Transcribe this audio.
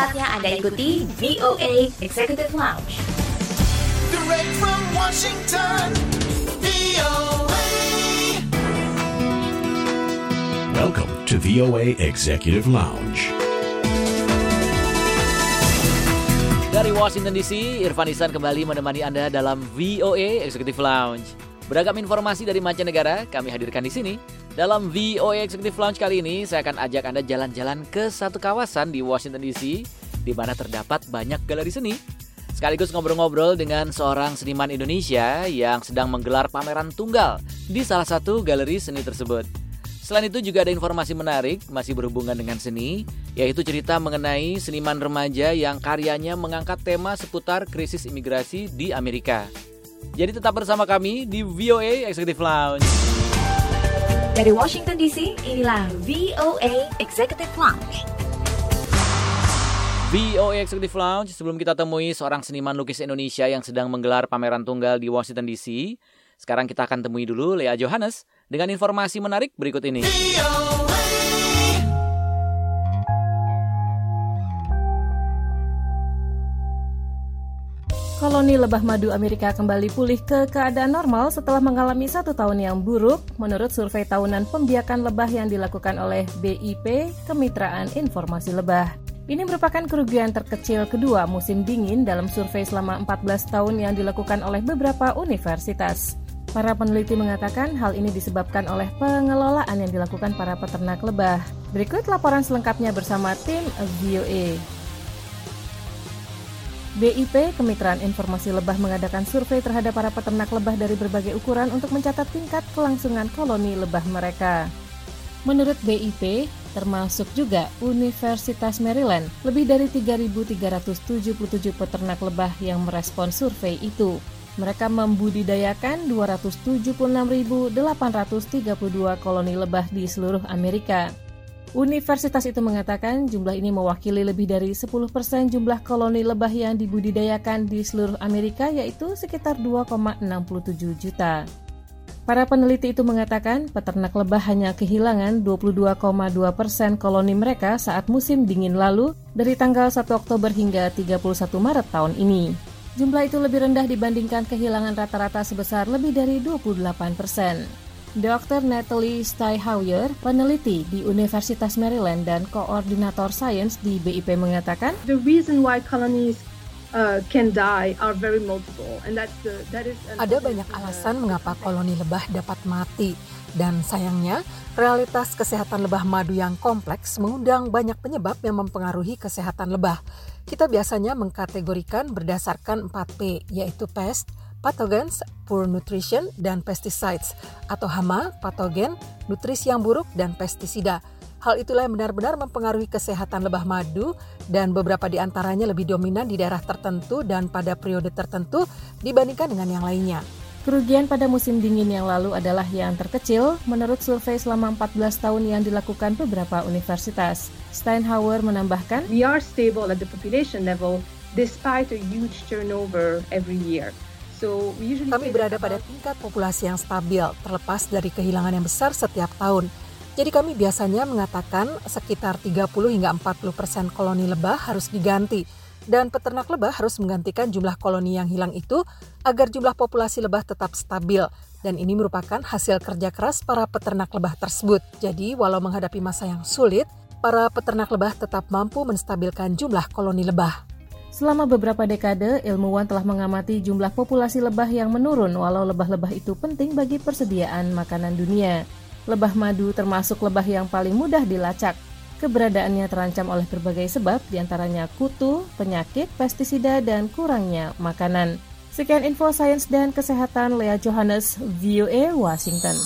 Anda ikuti VOA Executive Lounge. Direct from Washington, VOA. Welcome to VOA Executive Lounge. Dari Washington DC, Irfan Isan kembali menemani Anda dalam VOA Executive Lounge. Beragam informasi dari mancanegara kami hadirkan di sini. Dalam VOA Executive Lounge kali ini, saya akan ajak Anda jalan-jalan ke satu kawasan di Washington DC, di mana terdapat banyak galeri seni. Sekaligus ngobrol-ngobrol dengan seorang seniman Indonesia yang sedang menggelar pameran tunggal di salah satu galeri seni tersebut. Selain itu juga ada informasi menarik masih berhubungan dengan seni, yaitu cerita mengenai seniman remaja yang karyanya mengangkat tema seputar krisis imigrasi di Amerika. Jadi tetap bersama kami di VOA Executive Lounge. Dari Washington DC, inilah VOA Executive Lounge. VOA Executive Lounge, sebelum kita temui seorang seniman lukis Indonesia yang sedang menggelar pameran tunggal di Washington DC, sekarang kita akan temui dulu Lea Johannes dengan informasi menarik berikut ini. Koloni lebah madu Amerika kembali pulih ke keadaan normal setelah mengalami satu tahun yang buruk, menurut survei tahunan pembiakan lebah yang dilakukan oleh BIP, Kemitraan Informasi Lebah. Ini merupakan kerugian terkecil kedua musim dingin dalam survei selama 14 tahun yang dilakukan oleh beberapa universitas. Para peneliti mengatakan hal ini disebabkan oleh pengelolaan yang dilakukan para peternak lebah. Berikut laporan selengkapnya bersama tim VOA. BIP, Kemitraan Informasi Lebah mengadakan survei terhadap para peternak lebah dari berbagai ukuran untuk mencatat tingkat kelangsungan koloni lebah mereka. Menurut BIP, termasuk juga Universitas Maryland, lebih dari 3.377 peternak lebah yang merespon survei itu. Mereka membudidayakan 276.832 koloni lebah di seluruh Amerika. Universitas itu mengatakan jumlah ini mewakili lebih dari 10% jumlah koloni lebah yang dibudidayakan di seluruh Amerika yaitu sekitar 2,67 juta. Para peneliti itu mengatakan peternak lebah hanya kehilangan 22,2 persen koloni mereka saat musim dingin lalu dari tanggal 1 Oktober hingga 31 Maret tahun ini. Jumlah itu lebih rendah dibandingkan kehilangan rata-rata sebesar lebih dari 28 persen. Dr. Natalie Steihoyer, peneliti di Universitas Maryland dan koordinator sains di BIP mengatakan, The reason why colonies uh, can die are very multiple, and that's the that is. Ada banyak alasan mengapa koloni lebah dapat mati, dan sayangnya realitas kesehatan lebah madu yang kompleks mengundang banyak penyebab yang mempengaruhi kesehatan lebah. Kita biasanya mengkategorikan berdasarkan 4P, yaitu pest, pathogens, poor nutrition, dan pesticides, atau hama, patogen, nutrisi yang buruk, dan pestisida. Hal itulah yang benar-benar mempengaruhi kesehatan lebah madu dan beberapa di antaranya lebih dominan di daerah tertentu dan pada periode tertentu dibandingkan dengan yang lainnya. Kerugian pada musim dingin yang lalu adalah yang terkecil menurut survei selama 14 tahun yang dilakukan beberapa universitas. Steinhauer menambahkan, We are stable at the population level despite a huge turnover every year. Kami berada pada tingkat populasi yang stabil, terlepas dari kehilangan yang besar setiap tahun. Jadi kami biasanya mengatakan sekitar 30 hingga 40 persen koloni lebah harus diganti. Dan peternak lebah harus menggantikan jumlah koloni yang hilang itu agar jumlah populasi lebah tetap stabil. Dan ini merupakan hasil kerja keras para peternak lebah tersebut. Jadi walau menghadapi masa yang sulit, para peternak lebah tetap mampu menstabilkan jumlah koloni lebah. Selama beberapa dekade, ilmuwan telah mengamati jumlah populasi lebah yang menurun walau lebah-lebah itu penting bagi persediaan makanan dunia. Lebah madu termasuk lebah yang paling mudah dilacak. Keberadaannya terancam oleh berbagai sebab, di antaranya kutu, penyakit, pestisida, dan kurangnya makanan. Sekian info sains dan kesehatan Lea Johannes, VOA Washington.